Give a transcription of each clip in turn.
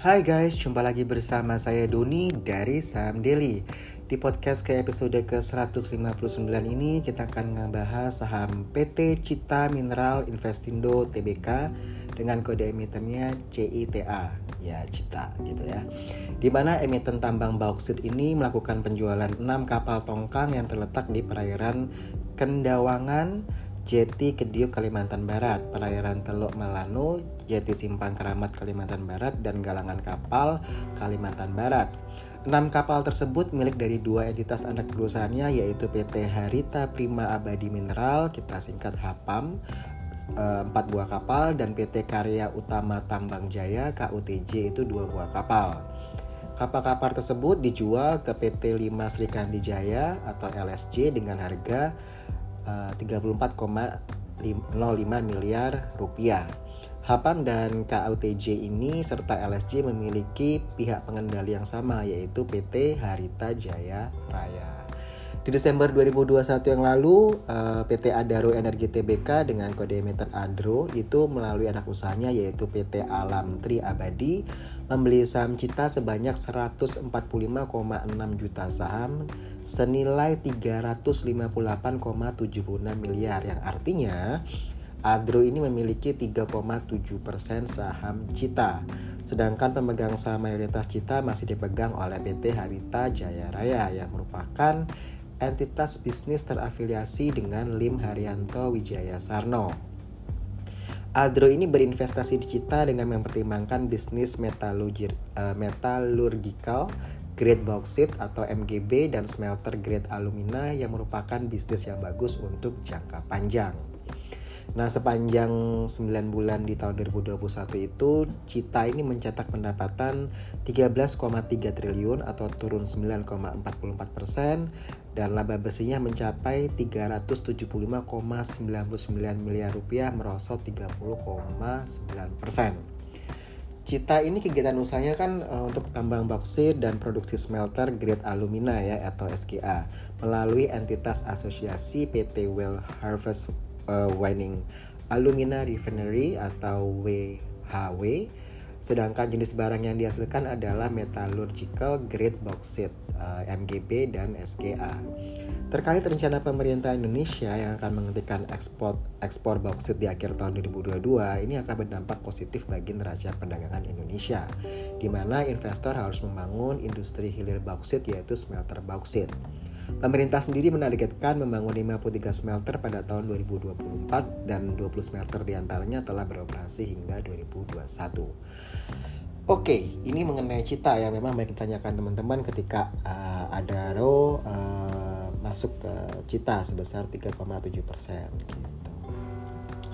Hai guys, jumpa lagi bersama saya Doni dari Saham Daily. Di podcast ke episode ke-159 ini kita akan ngebahas saham PT Cita Mineral Investindo Tbk dengan kode emitennya CITA. Ya, Cita gitu ya. Di mana emiten tambang bauksit ini melakukan penjualan 6 kapal tongkang yang terletak di perairan Kendawangan, Jeti Kediuk Kalimantan Barat, Pelayaran Teluk Malano, Jeti Simpang Keramat Kalimantan Barat, dan Galangan Kapal Kalimantan Barat. Enam kapal tersebut milik dari dua entitas anak perusahaannya yaitu PT Harita Prima Abadi Mineral, kita singkat HAPAM, eh, empat buah kapal, dan PT Karya Utama Tambang Jaya KUTJ itu dua buah kapal. Kapal-kapal tersebut dijual ke PT 5 Sri Kandi Jaya atau LSJ dengan harga 34,05 eh, miliar rupiah. Hapam dan KUTJ ini serta LSJ memiliki pihak pengendali yang sama yaitu PT Harita Jaya Raya. Di Desember 2021 yang lalu, eh, PT Adaro Energi Tbk dengan kode emiten ADRO itu melalui anak usahanya yaitu PT Alam Tri Abadi membeli saham Cita sebanyak 145,6 juta saham senilai 358,76 miliar yang artinya Adro ini memiliki 3,7% saham Cita. Sedangkan pemegang saham mayoritas Cita masih dipegang oleh PT Harita Jaya Raya yang merupakan entitas bisnis terafiliasi dengan Lim Haryanto Wijaya Sarno. Adro ini berinvestasi di Cita dengan mempertimbangkan bisnis metalurgi, uh, metalurgical grade bauxite atau MGB dan smelter grade alumina yang merupakan bisnis yang bagus untuk jangka panjang. Nah, sepanjang 9 bulan di tahun 2021 itu Cita ini mencetak pendapatan 13,3 triliun atau turun 9,44 persen dan laba bersihnya mencapai 375,99 miliar rupiah merosot 30,9 persen. Cita ini kegiatan usahanya kan uh, untuk tambang bauksit dan produksi smelter grade alumina ya atau SGA melalui entitas asosiasi PT Well Harvest uh, Wining Alumina Refinery atau WHW. Sedangkan jenis barang yang dihasilkan adalah metallurgical grade bauxite, uh, MGB dan SGA. Terkait rencana pemerintah Indonesia yang akan menghentikan ekspor ekspor bauksit di akhir tahun 2022, ini akan berdampak positif bagi neraca perdagangan Indonesia, di mana investor harus membangun industri hilir bauksit yaitu smelter bauksit. Pemerintah sendiri menargetkan membangun 53 smelter pada tahun 2024 dan 20 smelter di antaranya telah beroperasi hingga 2021. Oke, ini mengenai cita ya memang banyak ditanyakan teman-teman ketika uh, ada row uh, masuk ke cita sebesar 3,7 persen. Gitu.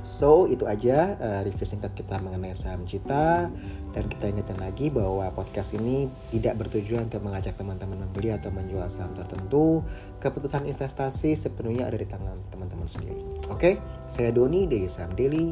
So itu aja uh, review singkat kita mengenai saham Cita dan kita ingatkan lagi bahwa podcast ini tidak bertujuan untuk mengajak teman-teman membeli atau menjual saham tertentu. Keputusan investasi sepenuhnya ada di tangan teman-teman sendiri. Oke, okay? saya Doni dari Saham Daily.